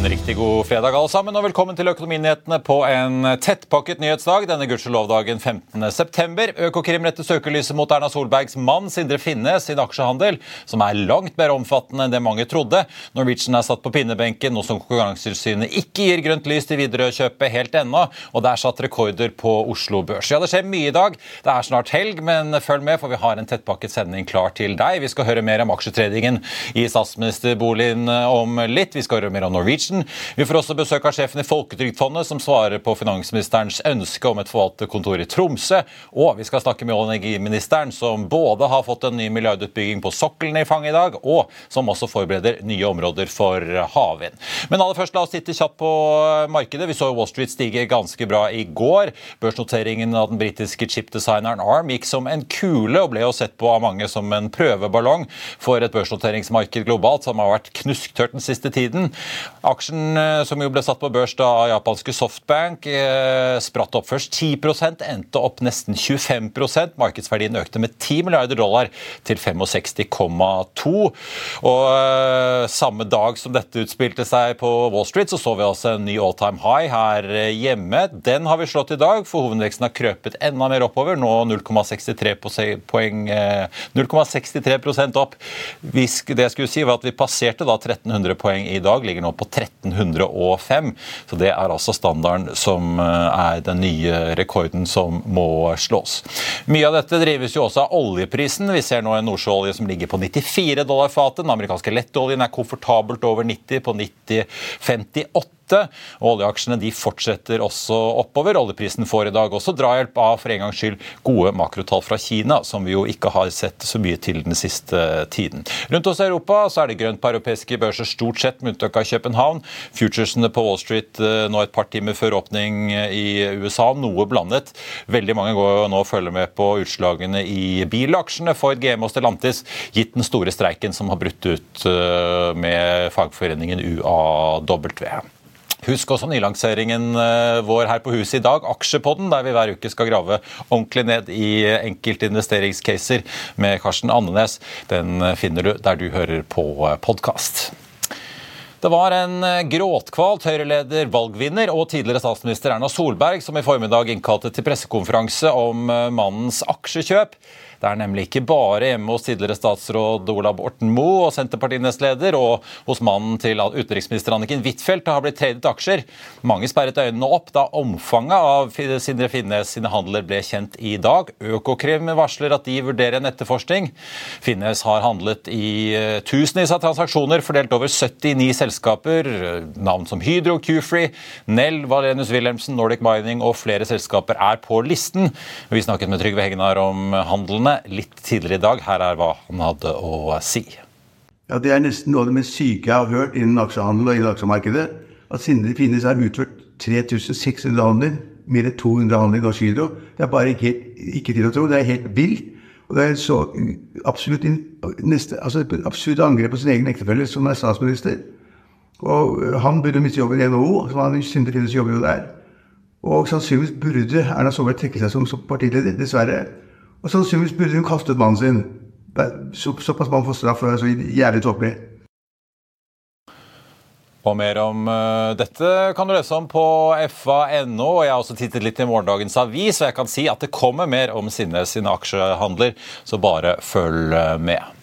En riktig god fredag alle sammen, og velkommen til Økonominyhetene på en tettpakket nyhetsdag denne gudskjelovdagen 15.9. Økokrim retter søkelyset mot Erna Solbergs mann Sindre Finnes sin aksjehandel, som er langt mer omfattende enn det mange trodde. Norwegian er satt på pinnebenken, noe som Konkurransetilsynet ikke gir grønt lys til Widerøe-kjøpet helt ennå, og det er satt rekorder på Oslo Børs. Ja, det skjer mye i dag. Det er snart helg, men følg med, for vi har en tettpakket sending klar til deg. Vi skal høre mer om aksjetradingen i statsministerboligen om litt. Vi skal høre mer om Norwegian. Vi får også besøk av sjefen i Folketrygdfondet, som svarer på finansministerens ønske om et forvalterkontor i Tromsø. Og vi skal snakke med og energiministeren, som både har fått en ny milliardutbygging på sokkelen i fanget i dag, og som også forbereder nye områder for havvind. Men aller først, la oss titte kjapt på markedet. Vi så Wall Street stige ganske bra i går. Børsnoteringen av den britiske chipdesigneren ARM gikk som en kule, og ble jo sett på av mange som en prøveballong for et børsnoteringsmarked globalt som har vært knusktørt den siste tiden. Aksjen eh, som jo ble satt på børs da av japanske Softbank, eh, spratt opp først 10% endte opp nesten 25% Markedsverdien økte med 10 milliarder dollar til 65,2. Og eh, samme dag som dette utspilte seg på Wall Street, så så vi altså en ny all time high her hjemme. Den har vi slått i dag, for hovedveksten har krøpet enda mer oppover. Nå 0,63 poeng 0,63 opp. Det jeg skulle si var at Vi passerte da 1300 poeng i dag, ligger nå på 1305. Så det er altså standarden som eh, er den nye rekorden som må slås. Mye av dette drives jo også av oljeprisen. Vi ser nå en nordsjøolje som ligger på 94 dollar fatet. Den amerikanske lettoljen er komfortabelt over 90 på 90,58 og oljeaksjene de fortsetter også oppover. Oljeprisen får i dag også drahjelp av for en gangs skyld gode makrotall fra Kina, som vi jo ikke har sett så mye til den siste tiden. Rundt oss i Europa så er det grønt på europeiske børser stort sett, med unntak av København. Futuresene på Wall Street eh, nå et par timer før åpning i USA, noe blandet. Veldig mange går nå og følger med på utslagene i bilaksjene for GM og Stellantis, gitt den store streiken som har brutt ut eh, med fagforeningen UAW. Husk også nylanseringen eh, vår her på huset i dag, Aksjepodden, der vi hver uke skal grave ordentlig ned i enkelte investeringscaser med Karsten Andenes. Den finner du der du hører på podkast. Det var en gråtkvalt Høyre-leder, valgvinner og tidligere statsminister Erna Solberg som i formiddag innkalte til pressekonferanse om mannens aksjekjøp. Det er nemlig ikke bare hjemme hos tidligere statsråd Ola Borten Moe og Senterparti-nestleder og hos mannen til utenriksminister Anniken Huitfeldt det har blitt tradet aksjer. Mange sperret øynene opp da omfanget av Sindre Finnes sine handler ble kjent i dag. Økokrim varsler at de vurderer en etterforskning. Finnes har handlet i eh, tusenvis av transaksjoner fordelt over 79 selskaper. Navn som Hydro, Q-Free, Nell, Valenius Wilhelmsen, Nordic Mining og flere selskaper er på listen. Vi snakket med Trygve Hegnar om handlene litt tidligere i dag. Her er hva han hadde å si. Ja, Det er nesten noe av det mest syke jeg har hørt innen aksjehandel og innen aksjemarkedet. At siden det Finnes er utført 3600 handler, mer enn 200 handler i Norsk Hydro. Det er bare ikke, ikke, til å tro. Det er helt vilt. Og det er så absolutt, neste, altså absolutt angrep på sin egen ektefelle, som er statsminister. Og han burde miste jobben i NHO, som han Sindre Finnes jobber jo der. Og sannsynligvis burde Erna Solberg trekke seg som, som partileder, dessverre. Og sannsynligvis burde hun kastet mannen sin. Så, såpass man får straff for å er så jævlig tåpelig. Og mer om uh, dette kan du lese om på fa.no. og Jeg har også tittet litt i morgendagens avis, og jeg kan si at det kommer mer om Sinnes sine aksjehandler, så bare følg med.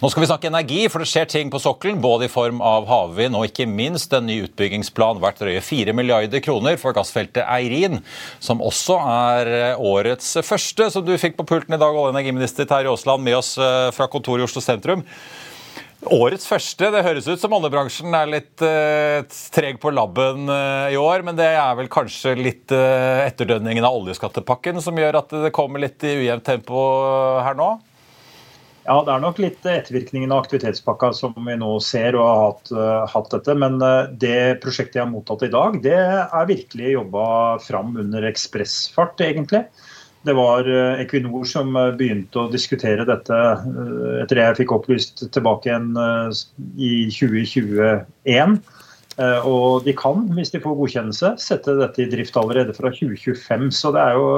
Nå skal vi snakke energi, for det skjer ting på sokkelen. Både i form av havvind og ikke minst en ny utbyggingsplan verdt drøye 4 milliarder kroner for gassfeltet Eirin, som også er årets første, som du fikk på pulten i dag, olje- og energiminister Terje Aasland, med oss eh, fra kontoret i Oslo sentrum. Årets første. Det høres ut som oljebransjen er litt uh, treg på labben uh, i år, men det er vel kanskje litt uh, etterdønningen av oljeskattepakken som gjør at det kommer litt i ujevnt tempo her nå? Ja, det er nok litt ettervirkningen av aktivitetspakka som vi nå ser og har hatt, uh, hatt dette. Men uh, det prosjektet jeg har mottatt i dag, det er virkelig jobba fram under ekspressfart, egentlig. Det var uh, Equinor som begynte å diskutere dette etter det jeg fikk opplyst tilbake igjen i 2021. Og de kan, hvis de får godkjennelse, sette dette i drift allerede fra 2025. Så det jo,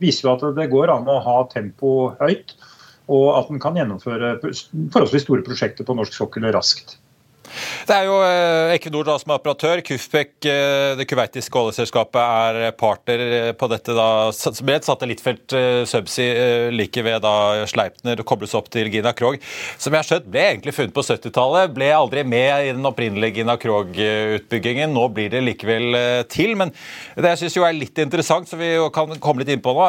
viser jo at det går an å ha tempo høyt og at den kan gjennomføre forholdsvis store prosjekter på norsk sokkel raskt. Det er jo eh, Equinor da, som er operatør. Kufbek, eh, det kuwaitiske oljeselskapet, er partner eh, på dette. da, ble et satellittfelt Subsea like ved da Sleipner kobles opp til Gina Krog. Som jeg har skjønt ble egentlig funnet på 70-tallet. Ble aldri med i den opprinnelige Gina Krog-utbyggingen. Nå blir det likevel til. Men det jeg syns er litt interessant, så vi kan komme litt inn på nå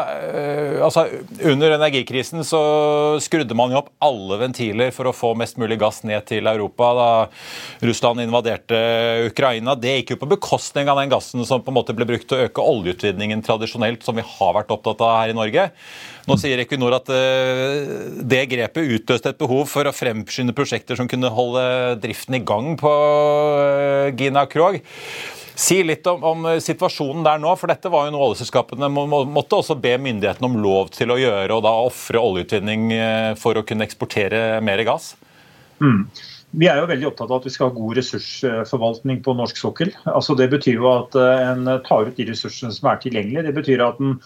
altså Under energikrisen så skrudde man jo opp alle ventiler for å få mest mulig gass ned til Europa. da Russland invaderte Ukraina. Det gikk jo på bekostning av den gassen som på en måte ble brukt til å øke oljeutvinningen tradisjonelt, som vi har vært opptatt av her i Norge. Nå sier Equinor at eh, det grepet utløste et behov for å fremskynde prosjekter som kunne holde driften i gang på eh, Gina Krog. Si litt om, om, situasjonen der nå, for dette var jo noe oljeselskapene må, måtte også be myndighetene om lov til å gjøre, og da ofre oljeutvinning eh, for å kunne eksportere mer gass? Mm. Vi er jo veldig opptatt av at vi skal ha god ressursforvaltning på norsk sokkel. Altså det betyr jo at eh, en tar ut de ressursene som er tilgjengelige. Det betyr at en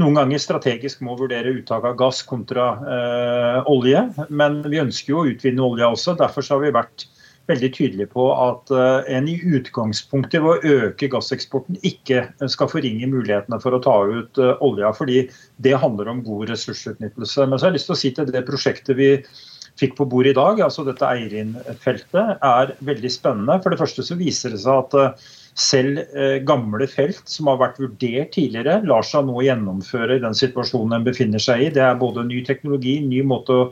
noen ganger strategisk må vurdere uttak av gass kontra eh, olje. Men vi ønsker jo å utvinne olje også. Derfor har vi vært veldig tydelige på at eh, en i utgangspunktet ved å øke gasseksporten ikke skal forringe mulighetene for å ta ut eh, olja. Fordi det handler om god ressursutnyttelse. Men så har jeg lyst til å si til det prosjektet vi fikk på bordet i dag, altså dette Eirin-feltet, er veldig spennende. For det første så viser det seg at eh, selv eh, gamle felt som har vært vurdert tidligere, lar seg nå gjennomføre i den situasjonen en befinner seg i. Det er både ny teknologi, ny måte å,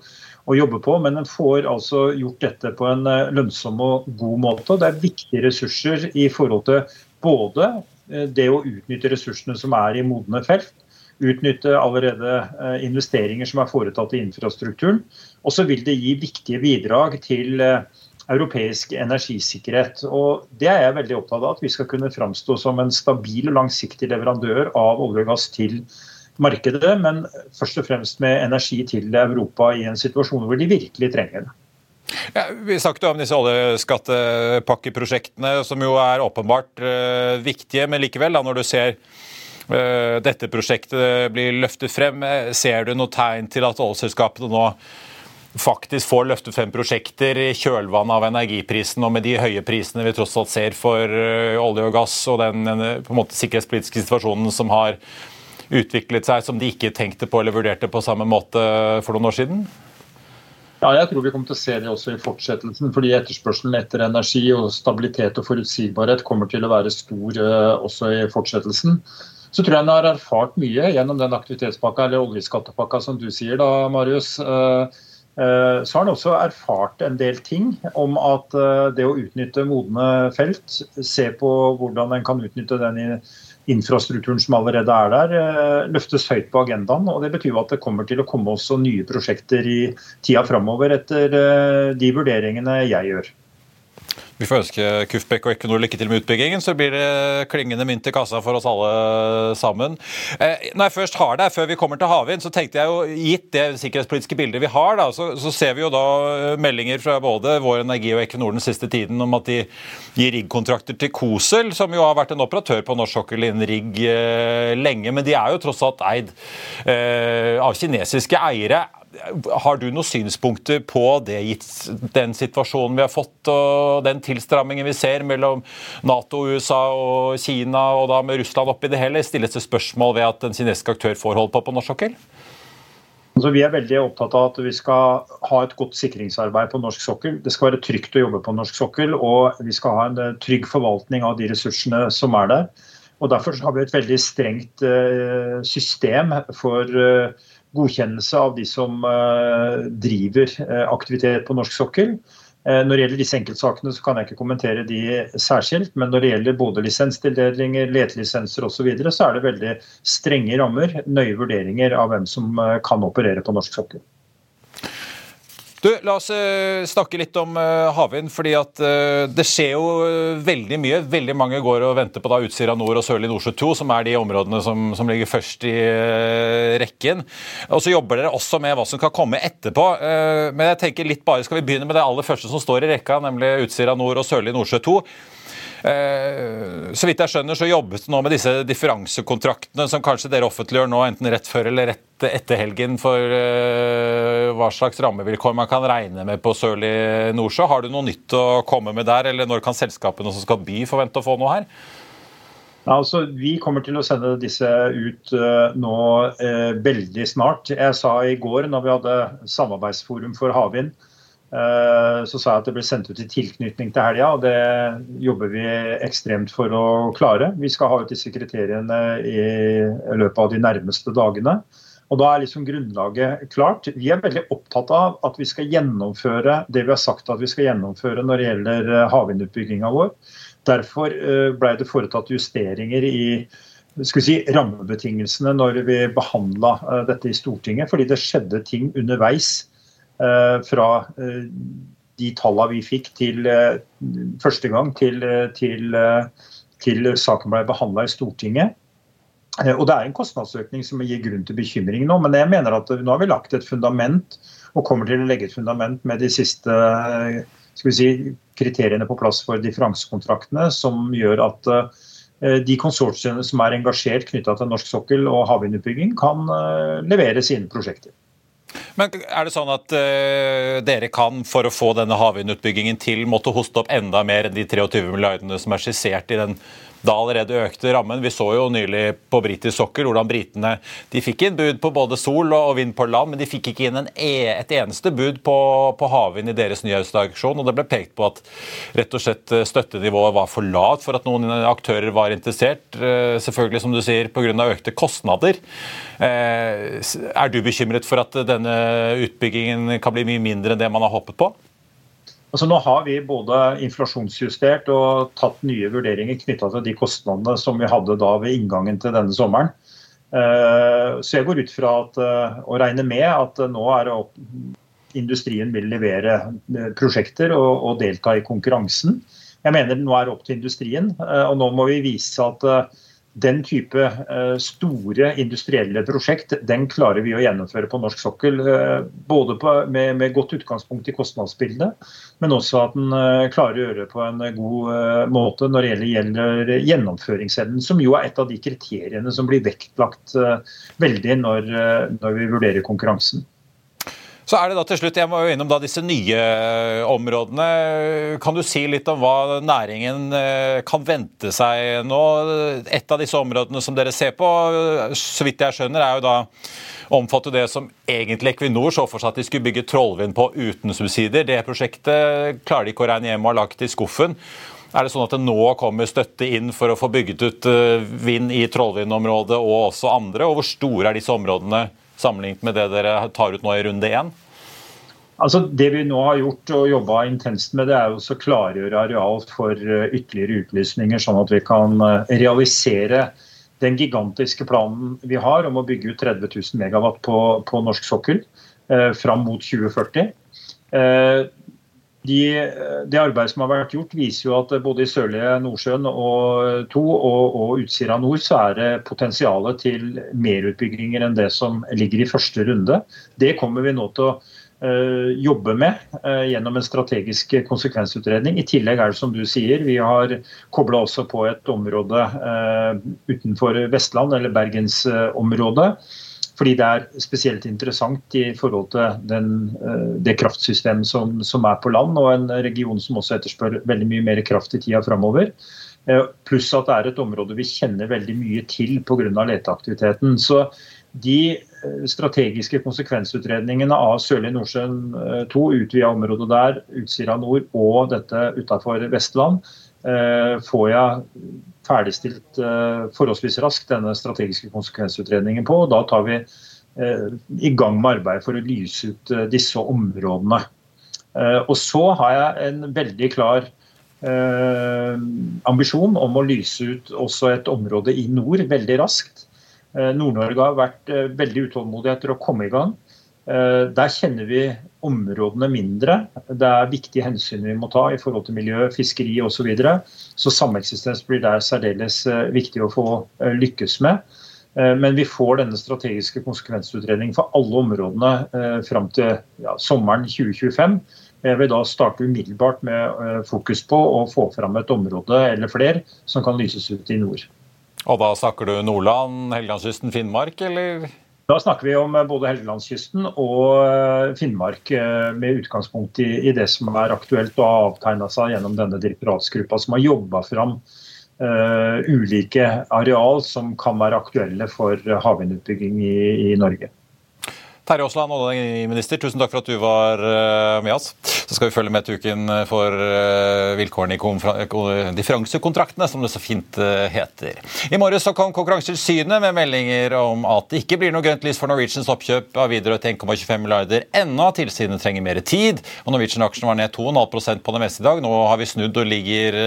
å jobbe på, men en får altså gjort dette på en eh, lønnsom og god måte. Det er viktige ressurser i forhold til både det å utnytte ressursene som er i modne felt, utnytte allerede investeringer som er foretatt i infrastrukturen, og så vil det gi viktige bidrag til eh, europeisk energisikkerhet. Og Det er jeg veldig opptatt av, at vi skal kunne framstå som en stabil og langsiktig leverandør av olje og gass til markedet, men først og fremst med energi til Europa i en situasjon hvor de virkelig trenger det. Ja, vi snakket om disse oljeskattepakkeprosjektene, som jo er åpenbart uh, viktige. Men likevel, da, når du ser dette prosjektet blir løftet frem, ser du noe tegn til at oljeselskapene nå faktisk får løftet frem prosjekter i kjølvannet av energiprisen og med de høye prisene vi tross alt ser for eh, olje og gass og den måte sikkerhetspolitiske situasjonen som har utviklet seg som de ikke tenkte på eller vurderte på samme måte for noen år siden? Ja, jeg tror vi kommer til å se det også i fortsettelsen. fordi Etterspørselen etter energi og stabilitet og forutsigbarhet kommer til å være stor også i fortsettelsen. Så tror jeg en har erfart mye gjennom den aktivitetspakka eller oljeskattepakka som du sier, da, Marius. Uh, Eh, så har han også erfart en del ting om at eh, det å utnytte modne felt, se på hvordan en kan utnytte den infrastrukturen som allerede er der, eh, løftes høyt på agendaen. og Det betyr at det kommer til å komme også nye prosjekter i tida framover etter de vurderingene jeg gjør. Vi får ønske Kufbekk og Equinor lykke til med utbyggingen, så blir det klingende mynt i kassa for oss alle sammen. Eh, når jeg først har deg, før vi kommer til havvind, så tenkte jeg jo, gitt det sikkerhetspolitiske bildet vi har, da, så, så, ser vi jo da eh, meldinger fra både Vår Energi og Equinor den siste tiden om at de gir riggkontrakter til Kosel, som jo har vært en operatør på norsk sokkel innen rigg eh, lenge. Men de er jo tross alt eid av kinesiske eiere. Har du noen synspunkter på det, gitt den situasjonen vi har fått og den tilstrammingen vi ser mellom Nato, USA og Kina, og da med Russland oppi det hele? Stilles det spørsmål ved at en kinesisk aktør får holde på på norsk sokkel? Altså, vi er veldig opptatt av at vi skal ha et godt sikringsarbeid på norsk sokkel. Det skal være trygt å jobbe på norsk sokkel, og vi skal ha en trygg forvaltning av de ressursene som er der. Og Derfor har vi et veldig strengt eh, system for uh, godkjennelse av de som eh, driver eh, aktivitet på norsk sokkel. Eh, når det gjelder disse enkeltsakene, så kan jeg ikke kommentere de særskilt. Men når det gjelder både lisenstildelinger, letelisenser osv., så, videre, så er det veldig strenge rammer, nøye vurderinger av hvem som kan operere på norsk sokkel. Du, La oss uh, snakke litt om uh, havvind. fordi at uh, Det skjer jo veldig mye. Veldig mange går og venter på da Utsira nord og Sørlig Nordsjø 2, som er de områdene som, som ligger først i rekken. Og Så jobber dere også med hva som kan komme etterpå. men jeg tenker litt bare, Skal vi begynne med det aller første som står i rekka, nemlig Utsira nord og Sørlig Nordsjø 2. Eh, så vidt jeg skjønner, så jobbes det nå med disse differansekontraktene som kanskje dere offentliggjør nå enten rett før eller rett etter helgen for eh, hva slags rammevilkår man kan regne med på Sørlig Nordsjø. Har du noe nytt å komme med der, eller når kan selskapene som skal by forvente å få noe her? Altså, vi kommer til å sende disse ut uh, nå uh, veldig snart. Jeg sa i går når vi hadde samarbeidsforum for havvind, så sa jeg at det ble sendt ut i tilknytning til helga. og Det jobber vi ekstremt for å klare. Vi skal ha ut disse kriteriene i løpet av de nærmeste dagene. Og Da er liksom grunnlaget klart. Vi er veldig opptatt av at vi skal gjennomføre det vi har sagt at vi skal gjennomføre når det gjelder havvindutbygginga vår. Derfor eh, ble det foretatt justeringer i si, rammebetingelsene når vi behandla eh, dette i Stortinget, fordi det skjedde ting underveis eh, fra de tallene vi fikk til første gang til, til, til saken ble behandla i Stortinget. Og Det er en kostnadsøkning som gir grunn til bekymring nå, men jeg mener at nå har vi lagt et fundament og kommer til å legge et fundament med de siste si, kriteriene på plass for differansekontraktene, som gjør at eh, de konsortiene som er engasjert knytta til norsk sokkel og havvindutbygging, kan eh, levere sine prosjekter. Men er det sånn at uh, dere kan, for å få denne havvindutbyggingen til, måtte hoste opp enda mer enn de 23 milliardene som er skissert i den da allerede økte rammen. Vi så jo nylig på britisk sokkel hvordan britene de fikk inn bud på både sol og vind på land, men de fikk ikke inn en e, et eneste bud på, på havvind i deres nye og Det ble pekt på at rett og slett eh, støttenivået var for lavt for at noen aktører var interessert. Eh, selvfølgelig, som du sier, pga. økte kostnader. Eh, er du bekymret for at denne utbyggingen kan bli mye mindre enn det man har håpet på? Altså Nå har vi både inflasjonsjustert og tatt nye vurderinger knytta til de kostnadene som vi hadde da ved inngangen til denne sommeren. Eh, så jeg går ut fra at, eh, og regner med at nå er det opp, industrien vil levere eh, prosjekter og, og, delta i konkurransen. Jeg mener det nå er opp til industrien, og nå må vi vise at den type eh, store industrielle prosjekt den klarer vi å gjennomføre på norsk sokkel. Eh, både på, med, med, godt utgangspunkt i kostnadsbildet, men også at en eh, klarer å gjøre det på en god måte når det gjelder gjennomføringsevnen, som jo er et av de kriteriene som blir vektlagt veldig når, når vi vurderer konkurransen. Så er det da til slutt, Jeg må jo innom da disse nye eh, områdene. Kan du si litt om hva næringen eh, kan vente seg nå? Et av disse områdene som dere ser på, så vidt jeg skjønner, er jo da omfatter det som egentlig Equinor så for seg at de skulle bygge Trollvind på uten subsidier. Det prosjektet klarer de ikke å regne hjem og har lagt i skuffen. Er det sånn at det nå kommer støtte inn for å få bygget ut eh, vind i Trollvindområdet og også andre? Og hvor store er disse områdene sammenlignet med det dere tar ut nå i runde én? Altså, det vi nå har gjort og jobba intenst med, det er å klargjøre areal for eh, ytterligere utlysninger, sånn at vi kan eh, realisere den gigantiske planen vi har om å bygge ut 30 000 megawatt på, på norsk sokkel eh, fram mot 2040. Eh, de, det arbeidet som har vært gjort, viser jo at både i Sørlige Nordsjøen og 2 og, og Utsira nord så er det potensialet til merutbygginger enn det som ligger i første runde. Det kommer vi nå til å uh, jobbe med uh, gjennom en strategisk konsekvensutredning. I tillegg er det som du sier, vi har kobla også på et område uh, utenfor Vestland, eller bergensområdet fordi det er spesielt interessant i forhold til den, eh, det kraftsystemet som, som, er på land, og en region som også etterspør veldig mye mer kraft i tida framover. Eh, pluss at det er et område vi kjenner veldig mye til pga. leteaktiviteten. Så de eh, strategiske konsekvensutredningene av Sørlige Nordsjøen 2, utvida området der, Utsira nord og dette utafor Vestland, får jeg ferdigstilt uh, forholdsvis raskt denne strategiske konsekvensutredningen på. og Da tar vi uh, i gang med arbeidet for å lyse ut uh, disse områdene. og Så har jeg en veldig klar ambisjon om å lyse ut også et område i nord veldig raskt. Nord-Norge har vært veldig utålmodig etter å komme i gang. Der kjenner vi områdene mindre. Det er viktige hensyn vi må ta i forhold til miljø, fiskeri osv. Så, videre. så sameksistens blir der særdeles eh, viktig å få eh, lykkes med. Eh, men vi får denne strategiske konsekvensutredningen for alle områdene fram til ja, sommeren 2025. Jeg vil da starte umiddelbart med fokus på å få fram et område eller flere som kan lyses ut i nord. Og da snakker du Nordland, Helgelandskysten, Finnmark, eller? Da snakker vi om både Helgelandskysten og Finnmark, med utgangspunkt i, i det som er aktuelt og har avtegna seg gjennom denne direktoratsgruppa som har jobba fram uh, ulike areal som kan være aktuelle for havvindutbygging i, i Norge. Terje Aasland, oljeminister, tusen takk for at du var eh, med oss. Så skal vi følge med til uken for eh, vilkårene i differansekontraktene, som det så fint eh, heter. I morges så kom Konkurransetilsynet med meldinger om at det ikke blir noe grønt lys for Norwegians oppkjøp av Widerøe til 1,25 milliarder ennå. Tilsynet trenger mer tid. og Norwegian-aksjen var ned 2,5 på det meste i dag. Nå har vi snudd og ligger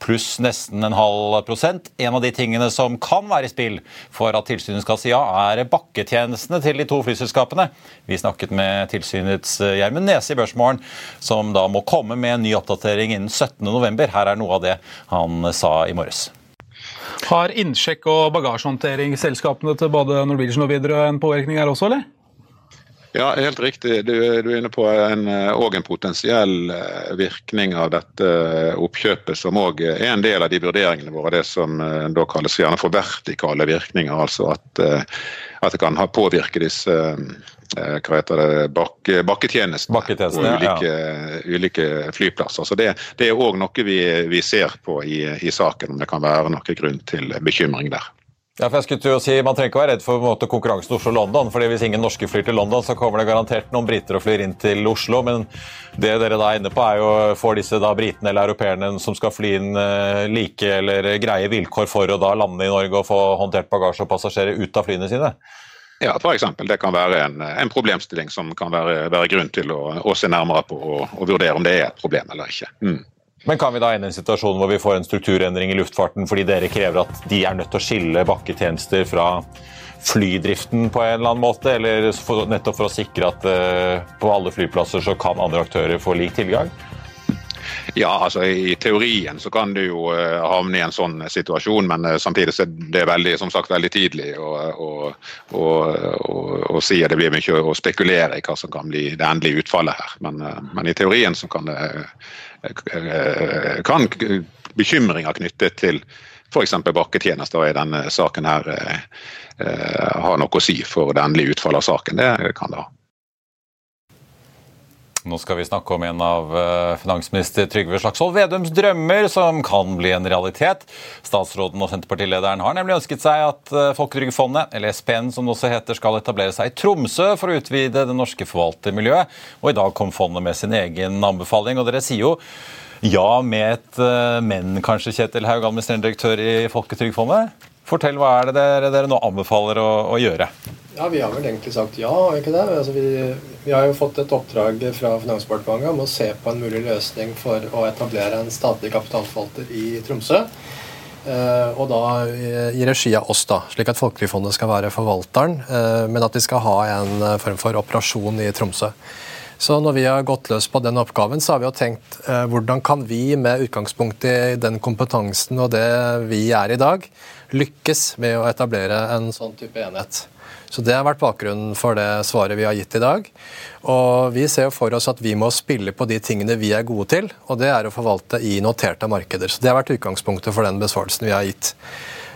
pluss nesten en halv prosent. En av de tingene som kan være i spill for at tilsynet skal si ja, er bakketjenestene til de to flyselskapene selskapene. Vi snakket med tilsynets eh, Gjermund Nese i Børsmorgen, som da må komme med en ny oppdatering innen 17.11. Her er noe av det han sa i morges. Har innsjekk og bagasjehåndtering selskapene til både Norwegian og Widerøe en påvirkning her også, eller? Ja, helt riktig. Du, du er inne på en, en potensiell eh, virkning av dette oppkjøpet, som òg er en del av de vurderingene våre. Det som eh, da kalles gjerne for vertikale virkninger. Altså at, at det kan ha påvirke disse hva heter det, bak, bakketjenestene, bakketjenestene på ulike, ja. ulike, flyplasser. Så Det, det er òg noe vi, vi, ser på i, i saken, om det kan være noen grunn til bekymring der. Ja, for jeg skulle til si, Man trenger ikke være redd for måte, konkurransen Oslo-London. fordi Hvis ingen norske flyr til London, så kommer det garantert noen briter og flyr inn til Oslo. Men det dere da er inne på, er jo får disse da britene eller europeerne som skal fly inn uh, like eller greie vilkår for å da lande i Norge og få håndtert bagasje og passasjerer ut av flyene sine? Ja, f.eks. Det kan være en, en, problemstilling som kan være, være grunn til å, å, se nærmere på og, og, vurdere om det er et problem eller ikke. Mm. Men kan vi da ende i en situasjon hvor vi får en strukturendring i luftfarten fordi dere krever at de er nødt til å skille bakketjenester fra flydriften på en eller annen måte, eller nettopp for å sikre at uh, på alle flyplasser så kan andre aktører få lik tilgang? Ja, altså I teorien så kan du jo uh, havne i en sånn situasjon, men uh, samtidig så er det veldig, som sagt, veldig tidlig å, si at det blir mye å spekulere i hva som kan bli det endelige utfallet her. Men, uh, men i teorien så kan kan bekymringer knyttet til f.eks. bakketjenester i denne saken her ha noe å si for det endelige utfallet av saken. Det kan det ha. Nå skal vi snakke om en av eh, finansminister Trygve Slagsvold Vedums drømmer som kan bli en realitet. Statsråden og Senterpartilederen har nemlig ønsket seg at eh, Folketrygdfondet, eller SPN som det også heter, skal etablere seg i Tromsø for å utvide det norske forvaltermiljøet. Og i dag kom fondet med sin egen anbefaling, og dere sier jo ja med et eh, men, kanskje, Kjetil Haug, administrerende direktør i Folketrygdfondet? Fortell, hva er det dere, dere nå anbefaler å, å gjøre? Ja, Vi har vel egentlig sagt ja, ikke det? Altså, vi, vi, har jo fått et oppdrag fra Finansdepartementet om å se på en mulig løsning for å etablere en statlig kapitalforvalter i Tromsø. Eh, og da i regi av oss, da, slik at Folketrygdfondet skal være forvalteren, eh, men at de skal ha en eh, form for operasjon i Tromsø. Så når vi har gått løs på den oppgaven, så har vi jo tenkt eh, hvordan kan vi med utgangspunkt i den kompetansen og det vi er i dag, lykkes med å etablere en sånn type enhet. Så Det har vært bakgrunnen for det svaret vi har gitt i dag. Og Vi ser jo for oss at vi må spille på de tingene vi er gode til, og det er å forvalte i noterte markeder. Så Det har vært utgangspunktet for den besvarelsen vi har gitt.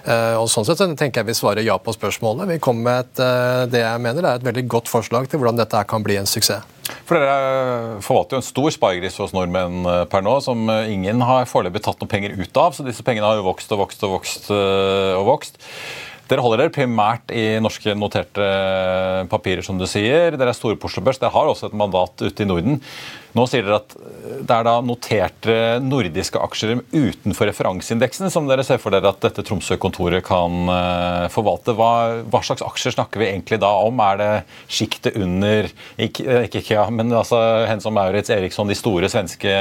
Eh, og sånn sett så tenker jeg vi svarer ja på spørsmålet. Vi kommer med et, eh, det jeg mener er et veldig godt forslag til hvordan dette kan bli en suksess. For Dere forvalter jo en stor sparegris hos nordmenn eh, per nå, som ingen har foreløpig tatt noen penger ut av. Så disse pengene har jo vokst og vokst og vokst. og vokst. Dere holder dere primært i norske noterte papirer, som du sier. Dere er store på Oslo Børs. Dere har også et mandat ute i Norden. Nå sier dere at det er da noterte nordiske aksjer utenfor referanseindeksen som dere ser for dere at dette Tromsø-kontoret kan eh, forvalte. Hva, hva, slags aksjer snakker vi egentlig da om? Er det sjiktet under ikke, ikke men altså Hensom Maurits, Eriksson, de store svenske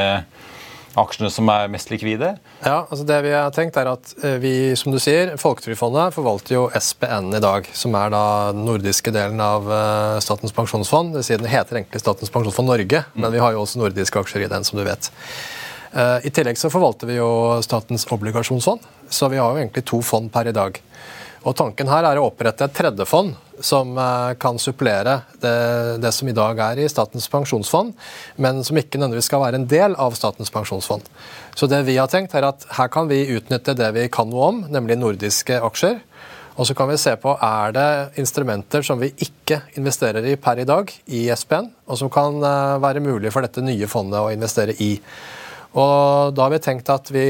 aksjene som er mest likvide? Ja, altså det vi har tenkt er at eh, vi, som du sier, Folketrygdfondet forvalter jo SPN i dag, som er da den nordiske delen av eh, Statens pensjonsfond. Det, den heter egentlig Statens pensjonsfond Norge, mm. men vi har jo også nordiske aksjer i den, som du vet. Eh, I tillegg så forvalter vi jo Statens obligasjonsfond, så vi har jo egentlig to fond per i dag. Og Tanken her er å opprette et tredje fond som eh, kan supplere det, det, som i dag er i Statens pensjonsfond, men som ikke nødvendigvis skal være en del av Statens pensjonsfond. Så det vi har tenkt er at Her kan vi utnytte det vi kan noe om, nemlig nordiske aksjer. Og så kan vi se på er det instrumenter som vi ikke investerer i per i dag i SPN, og som kan eh, være mulig for dette nye fondet å investere i. Og Da har vi tenkt at vi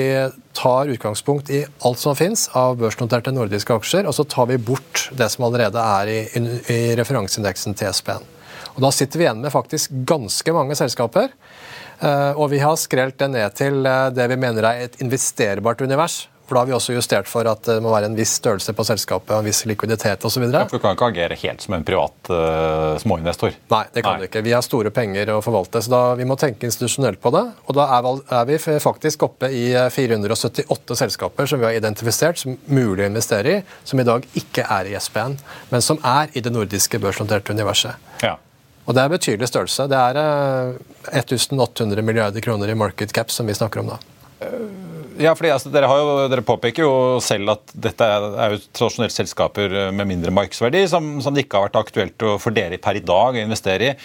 tar utgangspunkt i alt som finnes av børsnoterte nordiske aksjer, og så tar vi bort det som allerede er i, i referanseindeksen til SPN. Og Da sitter vi igjen med faktisk ganske mange selskaper. Eh, og vi har skrelt det ned til eh, det vi mener er et investerbart univers. For da har vi også justert for at det må være en viss størrelse på selskapet, en viss likviditet osv. Ja, for du kan ikke agere helt som en privat uh, småinvestor? Nei, det kan Nei. du ikke. Vi har store penger å forvalte, så da, vi må tenke institusjonelt på det. Og da er, er vi faktisk oppe i 478 eh, selskaper som vi har identifisert som mulig å investere i, som i dag ikke er i SPN, men som er i det nordiske børsnoterte universet. Ja. Og Det er betydelig størrelse. Det er 1800 eh, milliarder kroner i market cap som vi snakker om da. Ja, fordi altså, dere, jo, dere, påpeker jo selv at dette er jo tradisjonelt selskaper med mindre markedsverdi, som, som, det ikke har vært aktuelt for dere per i dag å investere i.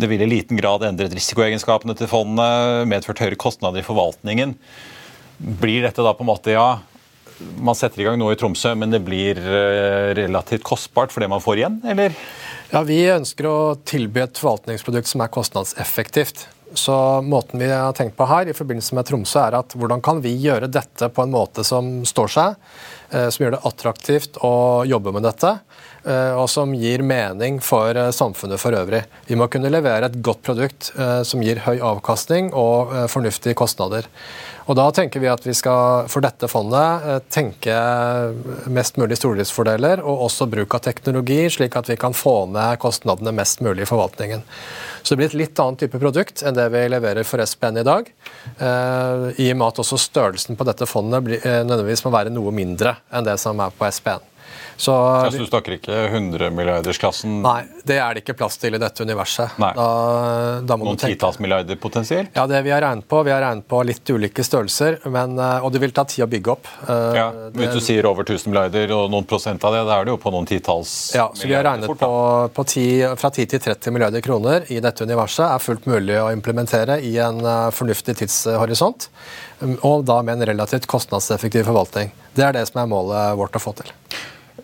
Det vil i liten grad endret risikoegenskapene til fondene, medført høyere kostnader i forvaltningen. Blir dette da på en måte, ja, man setter i gang noe i Tromsø, men det blir eh, relativt kostbart for det man får igjen, eller? Ja, Vi ønsker å tilby et forvaltningsprodukt som er kostnadseffektivt. Så måten vi har tenkt på her i forbindelse med Tromsø, er at hvordan kan vi gjøre dette på en måte som står seg, eh, som gjør det attraktivt å jobbe med dette, eh, og som gir mening for eh, samfunnet for øvrig. Vi må kunne levere et godt produkt som gir høy avkastning og fornuftige kostnader. Og Da tenker vi at vi skal for dette fondet eh, tenke mest mulig stordriftsfordeler og også bruk av teknologi, slik at vi kan få ned kostnadene mest mulig i forvaltningen. Så det blir et litt annet type produkt enn det vi leverer for SPN i dag. Eh, I og med at også størrelsen på dette fondet eh, nødvendigvis må være noe mindre enn det som er på SPN. Så, så du snakker ikke 100-milliardersklassen? Nei, det er det ikke plass til i dette universet. Da, da Noen titalls milliarder potensielt? Ja, det vi har regnet på. Vi har regnet på litt ulike størrelser, men, eh, og det vil ta tid å bygge opp. Ja, det, Hvis du sier over 1000 milliarder og noen prosent av det, da er det jo på noen titalls Ja, så vi har regnet fort, på, på 10, fra 10 til 30 milliarder kroner i dette universet er fullt mulig å implementere i en eh, fornuftig tidshorisont, og da med en relativt kostnadseffektiv forvaltning. Det er det som er målet vårt å få til.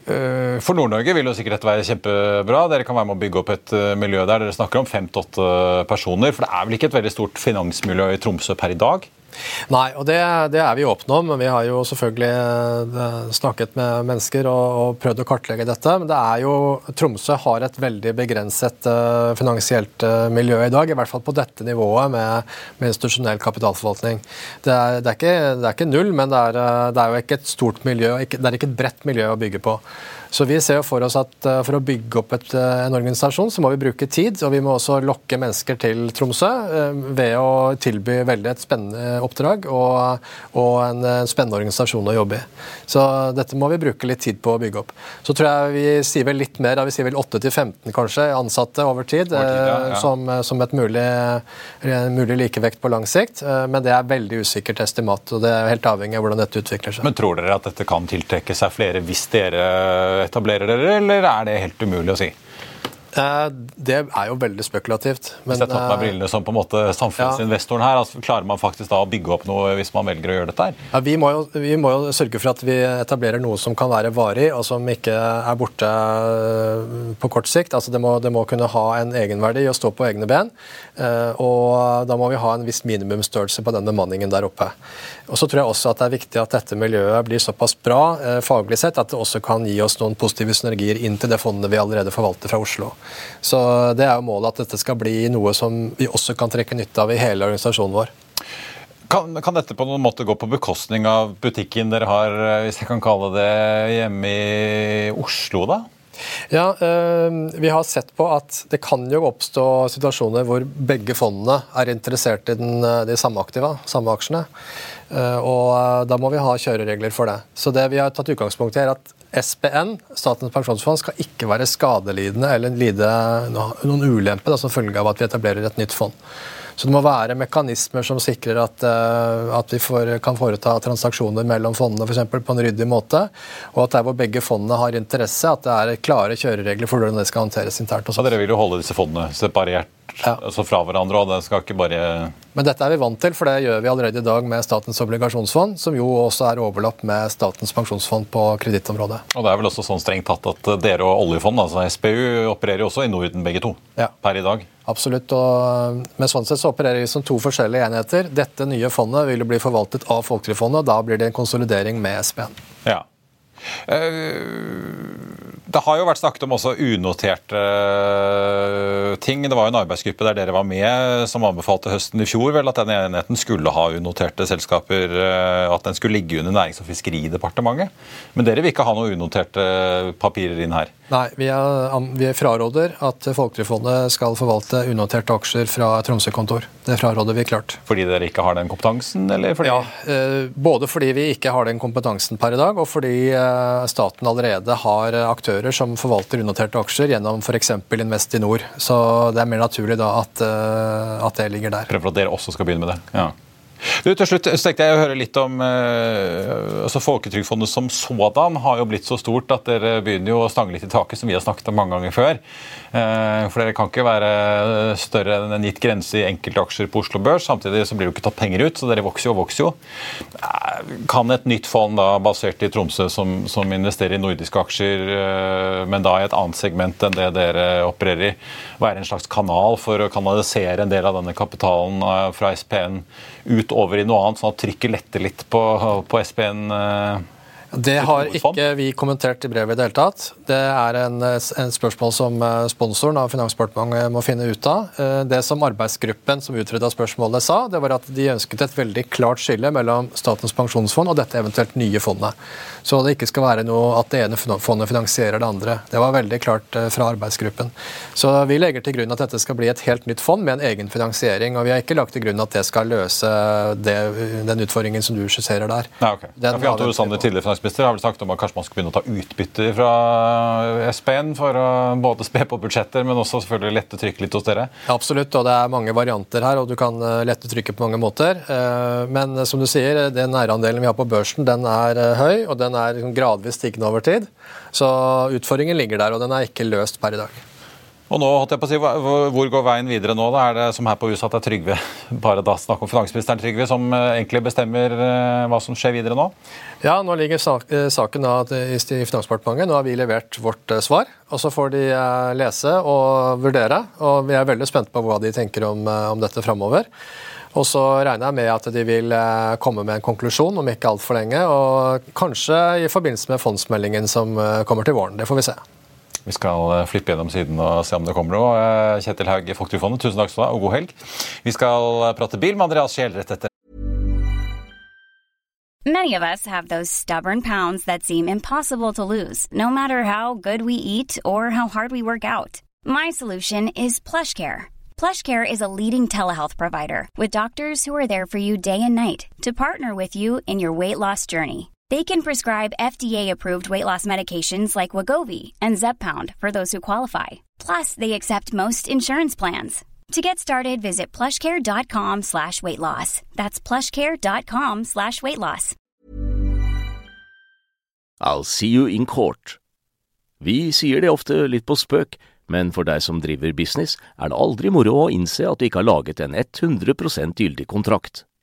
Eh, for Nord-Norge vil jo sikkert dette være kjempebra. Dere kan være med å bygge opp et eh, miljø der. Dere snakker om fem til åtte personer. For det er vel ikke et veldig stort finansmiljø i Tromsø per i dag? Nei, og det, det, er vi åpne om. Vi har jo selvfølgelig eh, snakket med mennesker og, og, prøvd å kartlegge dette. Men det er jo, Tromsø har et veldig begrenset uh, finansielt uh, miljø i dag. I hvert fall på dette nivået med, med institusjonell kapitalforvaltning. Det er, det, er ikke, det er, ikke, null, men det er, det er jo ikke et stort miljø, ikke, det er ikke et bredt miljø å bygge på. Så vi ser for oss at uh, for å bygge opp et, uh, en organisasjon, så må vi bruke tid. Og vi må også lokke mennesker til Tromsø uh, ved å tilby veldig et spennende oppdrag og, og en, en, spennende organisasjon å jobbe i. Så dette må vi bruke litt tid på å bygge opp. Så tror jeg vi sier vel litt mer, da vi sier vel 8-15 kanskje, ansatte over tid, over tid ja, ja. Som, som, et mulig, mulig likevekt på lang sikt. Men det er veldig usikkert estimat, og det er helt avhengig av hvordan dette utvikler seg. Men tror dere at dette kan tiltrekke seg flere hvis dere etablerer dere, eller er det helt umulig å si? Eh, det er jo veldig spekulativt. Men, hvis jeg tar på meg eh, brillene som på en måte samfunnsinvestoren her, altså, klarer man faktisk da å bygge opp noe hvis man velger å gjøre dette her? Ja, vi, må jo, vi må jo sørge for at vi etablerer noe som kan være varig, og som ikke er borte eh, på kort sikt. Altså, det, må, det må kunne ha en egenverdi å stå på egne ben. Og da må vi ha en viss minimumsstørrelse på den bemanningen der oppe. Og så tror jeg også at det er viktig at dette miljøet blir såpass bra faglig sett at det også kan gi oss noen positive synergier inn til det fondet vi allerede forvalter fra Oslo. Så det er jo målet at dette skal bli noe som vi også kan trekke nytte av i hele organisasjonen vår. Kan, kan, dette på noen måte gå på bekostning av butikken dere har hvis jeg kan kalle det, hjemme i Oslo? da? Ja, øh, Vi har sett på at det kan jo oppstå situasjoner hvor begge fondene er interessert i den, de samme aktiva, samme aksjene. Og Da må vi ha kjøreregler for det. Så det vi har tatt utgangspunkt i er at SPN, Statens pensjonsfond, skal ikke være skadelidende eller lide noen ulempe da, som følge av at vi etablerer et nytt fond. Så det må være mekanismer som sikrer at, at vi får, kan foreta transaksjoner mellom fondene f.eks. på en ryddig måte, og at der hvor begge fondene har interesse, at det er klare kjøreregler for hvordan det skal håndteres internt. Ja, dere vil jo holde disse fondene separert ja. altså fra hverandre, og det skal ikke bare Men dette er vi vant til, for det gjør vi allerede i dag med Statens obligasjonsfond, som jo også er overlapp med Statens pensjonsfond på kredittområdet. Og det er vel også sånn strengt tatt at dere og oljefond, altså SPU, opererer jo også i Norden begge to ja. per i dag? Absolutt. og Med sånn sett så opererer vi som to forskjellige enheter. Dette nye fondet vil jo bli forvaltet av Folketrygdfondet, og da blir det en konsolidering med SPN. Ja. Eh, det har jo vært snakket om også unoterte eh, ting. Det var jo en arbeidsgruppe der dere var med, som anbefalte høsten i fjor vel at den enheten skulle ha unoterte selskaper. Eh, at den skulle ligge under Nærings- og fiskeridepartementet. Men dere vil ikke ha noen unoterte papirer inn her? Nei, vi, er, vi fraråder at Folketrygdfondet skal forvalte unoterte aksjer fra Tromsø-kontor. Det fraråder vi klart. Fordi dere ikke har den kompetansen? Eller fordi... Ja, både fordi vi ikke har den kompetansen per i dag, og fordi staten allerede har aktører som forvalter unoterte aksjer gjennom f.eks. Investinor. Så det er mer naturlig da at, eh, at det ligger der. Prøver at dere også skal begynne med det? Ja. Du, til slutt så tenkte jeg å høre litt om eh, altså Folketrygdfondet som sådan har jo blitt så stort at dere begynner jo å stange litt i taket, som vi har snakket om mange ganger før. Eh, for dere kan ikke være større enn en gitt grense i enkeltaksjer på Oslo Børs. Samtidig så blir det jo ikke tatt penger ut, så dere vokser jo og vokser jo. Eh, kan et nytt fond da, basert i Tromsø som, som investerer i nordiske aksjer, eh, men da i et annet segment enn det dere opererer i, være en slags kanal for å kanalisere en del av denne kapitalen eh, fra SPN ut over i noe annet, sånn at trykket letter litt på, på SPN? Det har ikke vi kommentert i brevet i det hele tatt. Det er en, en, spørsmål som eh, sponsoren av Finansdepartementet må finne ut av. Eh, det som arbeidsgruppen som utreda spørsmålet sa, det var at de ønsket et veldig klart skille mellom Statens pensjonsfond og dette eventuelt nye fondet. Så det ikke skal være noe at det ene fondet finansierer det andre. Det var veldig klart eh, fra arbeidsgruppen. Så vi legger til grunn at dette skal bli et helt nytt fond med en egen finansiering. Og vi har ikke lagt til grunn at det skal løse det, den utfordringen som du skisserer der. Nei, okay. Den ja, for tidligere finansminister, har vel sagt om at kanskje man skal begynne å ta utbytte fra SPN for å både spe på budsjetter, men også selvfølgelig lette trykket litt hos dere? Absolutt, og det er mange varianter her, og du kan eh, lette trykket på mange måter. Men som du sier, den nærandelen vi har på børsen, den er høy. og den er gradvis stigende over tid. Så utfordringen ligger der, og den er ikke løst per i dag. Og nå, holdt jeg på å si, Hvor går veien videre nå? da? Er det som her på huset at det er Trygve bare da snakk om finansministeren Trygve, som eh, egentlig bestemmer eh, hva som skjer videre nå? Ja, nå ligger eh, saken da i Finansdepartementet. Nå har vi levert vårt svar. og Så får de lese og vurdere. og Vi er veldig spente på hva de tenker om, om dette framover. Og så regner jeg med at de vil komme med en konklusjon om ikke altfor lenge. Og kanskje i forbindelse med fondsmeldingen som kommer til våren. Det får vi se. Vi skal eh, flippe gjennom siden og se om det kommer noe. Kjetil Haug i Folketrygdfondet, tusen takk skal du ha, og god helg. Vi skal prate bil med Andreas Scheel rett etter. Many of us have those stubborn pounds that seem impossible to lose, no matter how good we eat or how hard we work out. My solution is PlushCare. PlushCare is a leading telehealth provider with doctors who are there for you day and night to partner with you in your weight loss journey. They can prescribe FDA-approved weight loss medications like Wagovi and Zepbound for those who qualify. Plus, they accept most insurance plans. To get started, visit plushcare.com slash weight loss. That's plushcare.com slash weight loss. I'll see you in court. Vi sier det ofte litt på spøk, men for deg som driver business, er det aldri moro å innse at du ikke har laget en 100 gyldig kontrakt.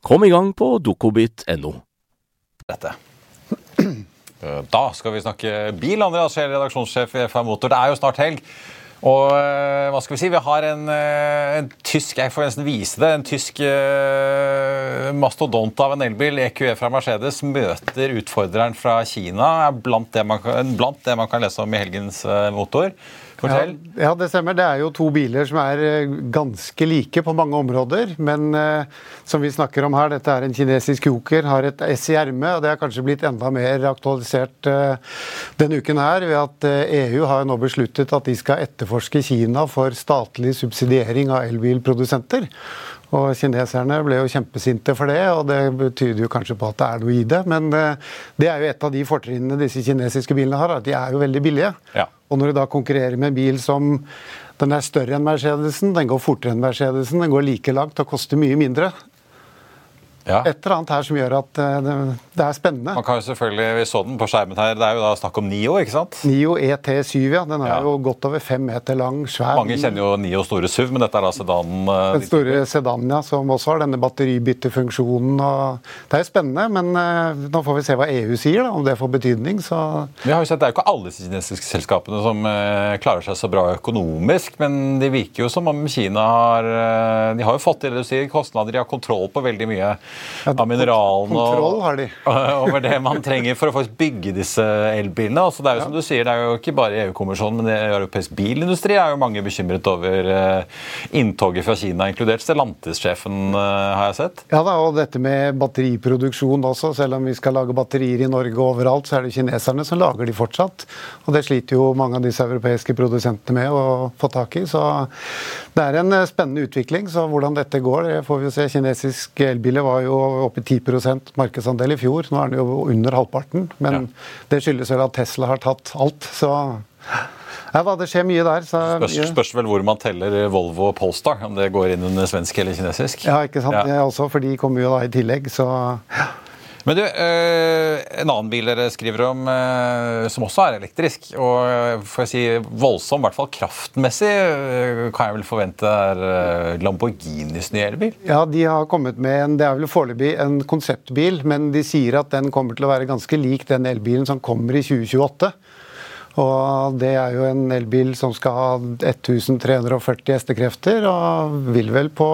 Kom i gang på dokobit.no. Eh, Da skal vi snakke bil. Andreas Scheel, redaksjonssjef i FA Motor. Det er jo snart helg. Og eh, hva skal vi si, vi har en, eh, en tysk jeg får nesten vise det, en tysk uh, mastodont av en elbil, EQE fra Mercedes, møter utfordreren fra Kina. Blant det man kan, det man kan lese om i helgens motor. Fortell. Ja, ja, det stemmer. Det er jo to biler som er eh, ganske like på mange områder. Men eh, som vi snakker om her, dette er en kinesisk joker, har et S i ermet. Og det har kanskje blitt enda mer aktualisert eh, denne uken her ved at eh, EU har nå besluttet at de skal etterforske Kina for statlig subsidiering av elbilprodusenter. Og Kineserne ble jo kjempesinte for det, og det betyr jo kanskje på at det er noe i det. Men eh, det er jo et av de fortrinnene disse kinesiske bilene har, at de er jo veldig billige. Ja. Og når du da konkurrerer med en bil som den er større enn Mercedesen, den går fortere enn Mercedesen, den går like langt og koster mye mindre. Ja. Et eller annet her som gjør at eh, det, det er spennende. Man kan jo selvfølgelig, Vi så den på skjermen her. Det er jo da snakk om Nio, ikke sant? Nio ET7, ja. Den er Ja. jo godt over fem meter lang, svær. Mange kjenner jo Nio store SUV, men dette er da sedanen. eh, Den store sedanen, ja, som også har denne batteribyttefunksjonen. Og det er jo spennende, men eh, nå får vi se hva EU sier, da, om det får betydning. Så Vi har jo sett, Det er jo ikke alle kinesiske selskapene som klarer seg så bra økonomisk, men det virker jo som om Kina har De har jo fått til det du sier, kostnader, de har kontroll på veldig mye av mineralene. kontroll har de. over det man trenger for å faktisk bygge disse elbilene. Altså, det er jo som du sier, det er jo ikke bare EU-kommisjonen, men europeisk bilindustri er jo mange bekymret over eh, inntoget fra Kina, inkludert Stellantis-sjefen, eh, har jeg sett. Ja da, og dette med batteriproduksjon også. Selv om vi skal lage batterier i Norge og overalt, så er det kineserne som lager de fortsatt. Og det sliter jo mange av disse europeiske produsentene med å få tak i. Så det er en eh, spennende utvikling. Så hvordan dette går, det får vi jo se. Kinesiske elbiler var jo oppe i 10 markedsandel i fjor. Nå er den jo under halvparten. Men det skyldes vel at Tesla har tatt alt. Så ja det skjer mye der. Så Spørs, spørs vel hvor man teller Volvo og Polestar, om det går inn under svensk eller kinesisk. Ja, ikke sant. Ja. Også, for de kommer jo da i tillegg, så Men du, eh, en annen bil dere skriver om eh, som også er elektrisk, og eh, får jeg si voldsom, i hvert fall kraftmessig, kan jeg vel forvente er Lamborghinis nye elbil? Ja, de har kommet med en, det er vel foreløpig en konseptbil, men de sier at den kommer til å være ganske lik den elbilen som kommer i 2028. Og det er jo en elbil som skal ha 1340 hestekrefter, og vil vel på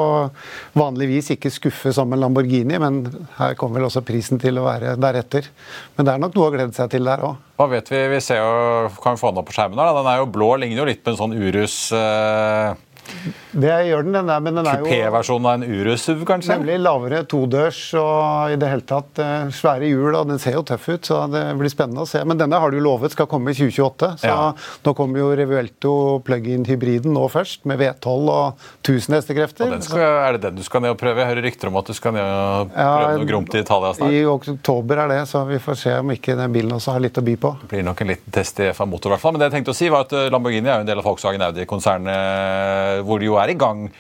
vanlig vis ikke skuffe som en Lamborghini, men her kommer vel også prisen til å være deretter. Men det er nok noe å glede seg til der òg. Hva vet vi? Vi ser jo, kan vi få den opp på skjermen her. Den er jo blå, ligner jo litt på en sånn Urus eh, Det gjør den, den der, men den er jo Kupé-versjonen av en Urus-SUV, kanskje? Nemlig lavere todørs og i det hele tatt eh, svære hjul. og Den ser jo tøff ut, så det blir spennende å se. Men denne har du lovet skal komme i 2028. Så Ja. nå kommer jo Revuelto plug-in-hybriden nå først, med V12 og 1000 hestekrefter. Skal, er det den du skal ned og prøve? Jeg hører rykter om at du skal ned og Ja, prøve noe gromt i Italia snart. I oktober er det, så vi får se om ikke den bilen også har litt å by på. Det blir nok en liten test i FA Motor. i hvert fall. Men det jeg tenkte å si var at eh, Lamborghini er jo en del av Volkswagen Audi-konsernet, hvor det jo er i gang.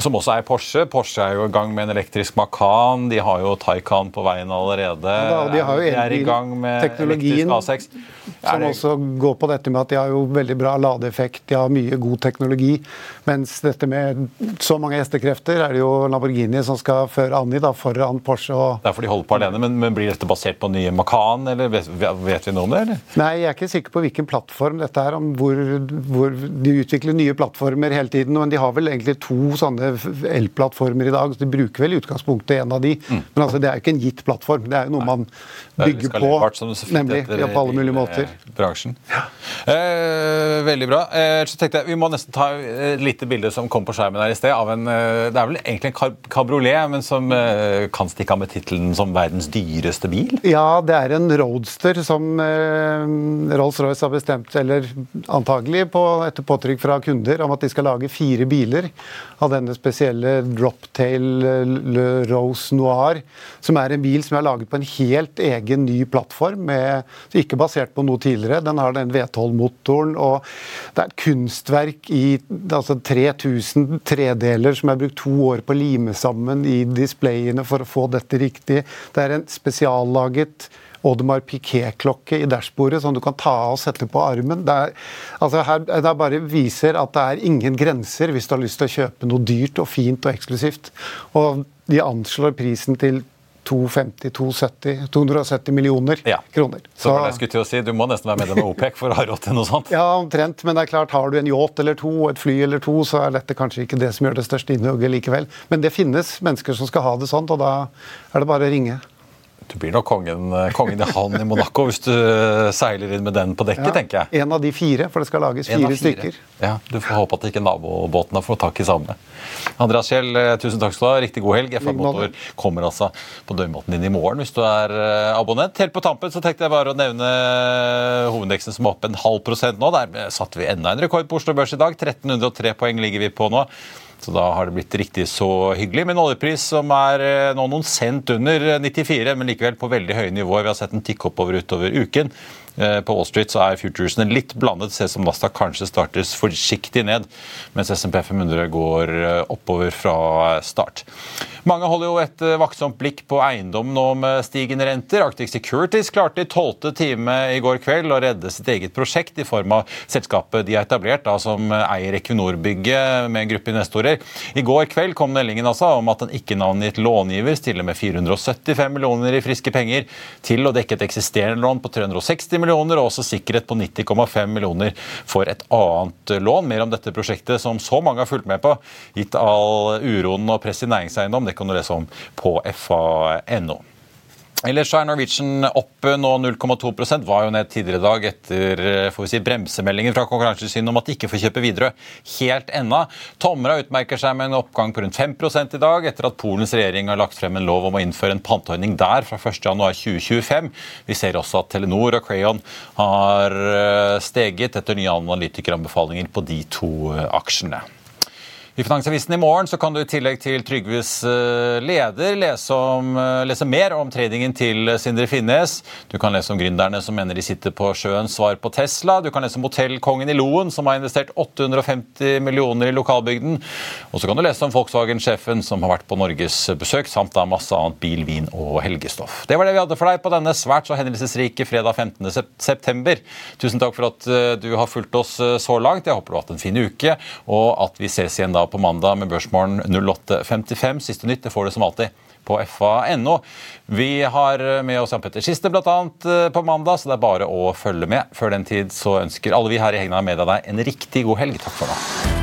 Som også er Porsche. Porsche er jo i gang med en elektrisk Macan. De har jo Taycan på veien allerede. Ja, de har jo er i gang med teknologien elektrisk A6. Er Som det- også går på dette med at de har jo veldig bra ladeeffekt, de har mye god teknologi. Mens dette med så mange hestekrefter er det jo Lamborghini som skal føre an i, da, foran Porsche og Derfor de holder på alene, men, men blir dette basert på nye Macan, eller vet, vet vi noe om det? eller? Nei, jeg er ikke sikker på hvilken plattform dette er. om hvor, hvor De utvikler nye plattformer hele tiden, men de har vel egentlig to sånne f- elplattformer i dag. så De bruker vel i utgangspunktet en av de. Men altså, det er jo ikke en gitt plattform. Det er jo noe man Mm. Det er bygger på. Nemlig. Ja, på alle mulige måter. bransjen. Eh, veldig bra. Eh, så tenkte jeg, Vi må nesten ta et lite bilde som kom på skjermen her i sted. av en, eh, Det er vel egentlig en kabriolet, men som eh, kan stikke av med tittelen som verdens dyreste bil? Ja, det er en roadster som eh, Rolls-Royce har bestemt, eller antagelig på, etter påtrykk fra kunder, om at de skal lage fire biler av denne spesielle Droptail eh, Rose Noir, som er en bil som er laget på en helt egen ny plattform, med, ikke basert på noe tidligere. Den har den V12-motoren, og det er et kunstverk i altså 3000 tredeler som er brukt to år på å lime sammen i displayene for å få dette riktig. Det er en spesiallaget Audemars Piquet-klokke i dashbordet som du kan ta av og sette på armen. Det, er, altså her, det bare viser at det er ingen grenser hvis du har lyst til å kjøpe noe dyrt og fint og eksklusivt. Og de anslår prisen til 250-270 270 millioner Ja. kroner. Så så jeg skulle til å si, Du må nesten være medlem av OPEC for å ha råd til noe sånt. Ja, omtrent. Men det er klart, har du en yacht eller to, et fly eller to, så er dette kanskje ikke det som gjør det største innhugget likevel. Men det finnes mennesker som skal ha det sånt, og da er det bare å ringe. Du blir nok kongen, kongen i havn i Monaco hvis du seiler inn med den på dekket, tenker jeg. En av de fire, for det skal lages fire, fire stykker. Ja, Du får håpe at ikke nabobåtene får tak i samme. Andreas Kjell, eh, tusen takk skal du ha. Riktig god helg. FA. Motor kommer altså på døgnmåten din i morgen hvis du er eh, abonnent. Helt på tampen så tenkte jeg bare å nevne eh, hovedindeksen som er oppe en halv prosent nå. Der satte vi enda en rekord på Oslo Børs i dag. 1303 poeng ligger vi på nå. Så da har det blitt riktig så hyggelig. Med en oljepris som er eh, nå noen cent under 94, men likevel på veldig høye nivåer. Vi har sett den tikke oppover utover uken. Eh, På Wall Street så er futuresene litt blandet. Ser som Nasdaq kanskje startes forsiktig ned, mens SMP 500 går eh, oppover fra start. Mange holder jo et eh, vaktsomt blikk på eiendom nå med stigende renter. Arctic Securities klarte i tolvte time i går kveld å redde sitt eget prosjekt i form av selskapet de har etablert, da, som eier Equinor-bygget med en gruppe investorer. I går kveld kom meldingen altså om at en ikke-navngitt långiver stiller med 475 millioner i friske penger til å dekke et eksisterende lån på 360 millioner, og også sikkerhet på 90,5 millioner for et annet lån. Mer om dette prosjektet som så mange har fulgt med på, gitt all uroen og press i næringseiendom. Det kan du lese om på fa.no. Ellers er Norwegian opp nå 0,2% var jo ned tidligere i dag etter får vi si, bremsemeldingen fra Konkurransetilsynet om at de ikke får kjøpe Widerøe helt ennå. Tomra utmerker seg med en oppgang på rundt 5% i dag, etter at Polens regjering har lagt frem en lov om å innføre en panteordning der fra 1.1.2025. Vi ser også at Telenor og Crayon har eh, steget etter nye analytikeranbefalinger på de to eh, aksjene. I Finansavisen i morgen så kan du i tillegg til Trygves eh, leder lese, om, eh, lese mer om tradingen til Sindre Finnes. Du kan lese om gründerne som mener de sitter på sjøens svar på Tesla. Du kan lese om hotellkongen i Loen som har investert 850 millioner i lokalbygden. Og så kan du lese om Volkswagen-sjefen som har vært på Norges besøk, samt da masse annet bil, vin og helgestoff. Det var det vi hadde for deg på denne svært så hendelsesrike fredag 15. sep- september. Tusen takk for at eh, du har fulgt oss så langt. Jeg håper du har hatt en fin uke, og at vi ses igjen da på mandag med Børsmorgen 08.55. Siste nytt det får du som alltid på fa.no. Vi har med oss Jan Petter Skiste bl.a. på mandag, så det er bare å følge med. Før den tid så ønsker alle vi her i Hegna Media deg en riktig god helg. Takk for nå.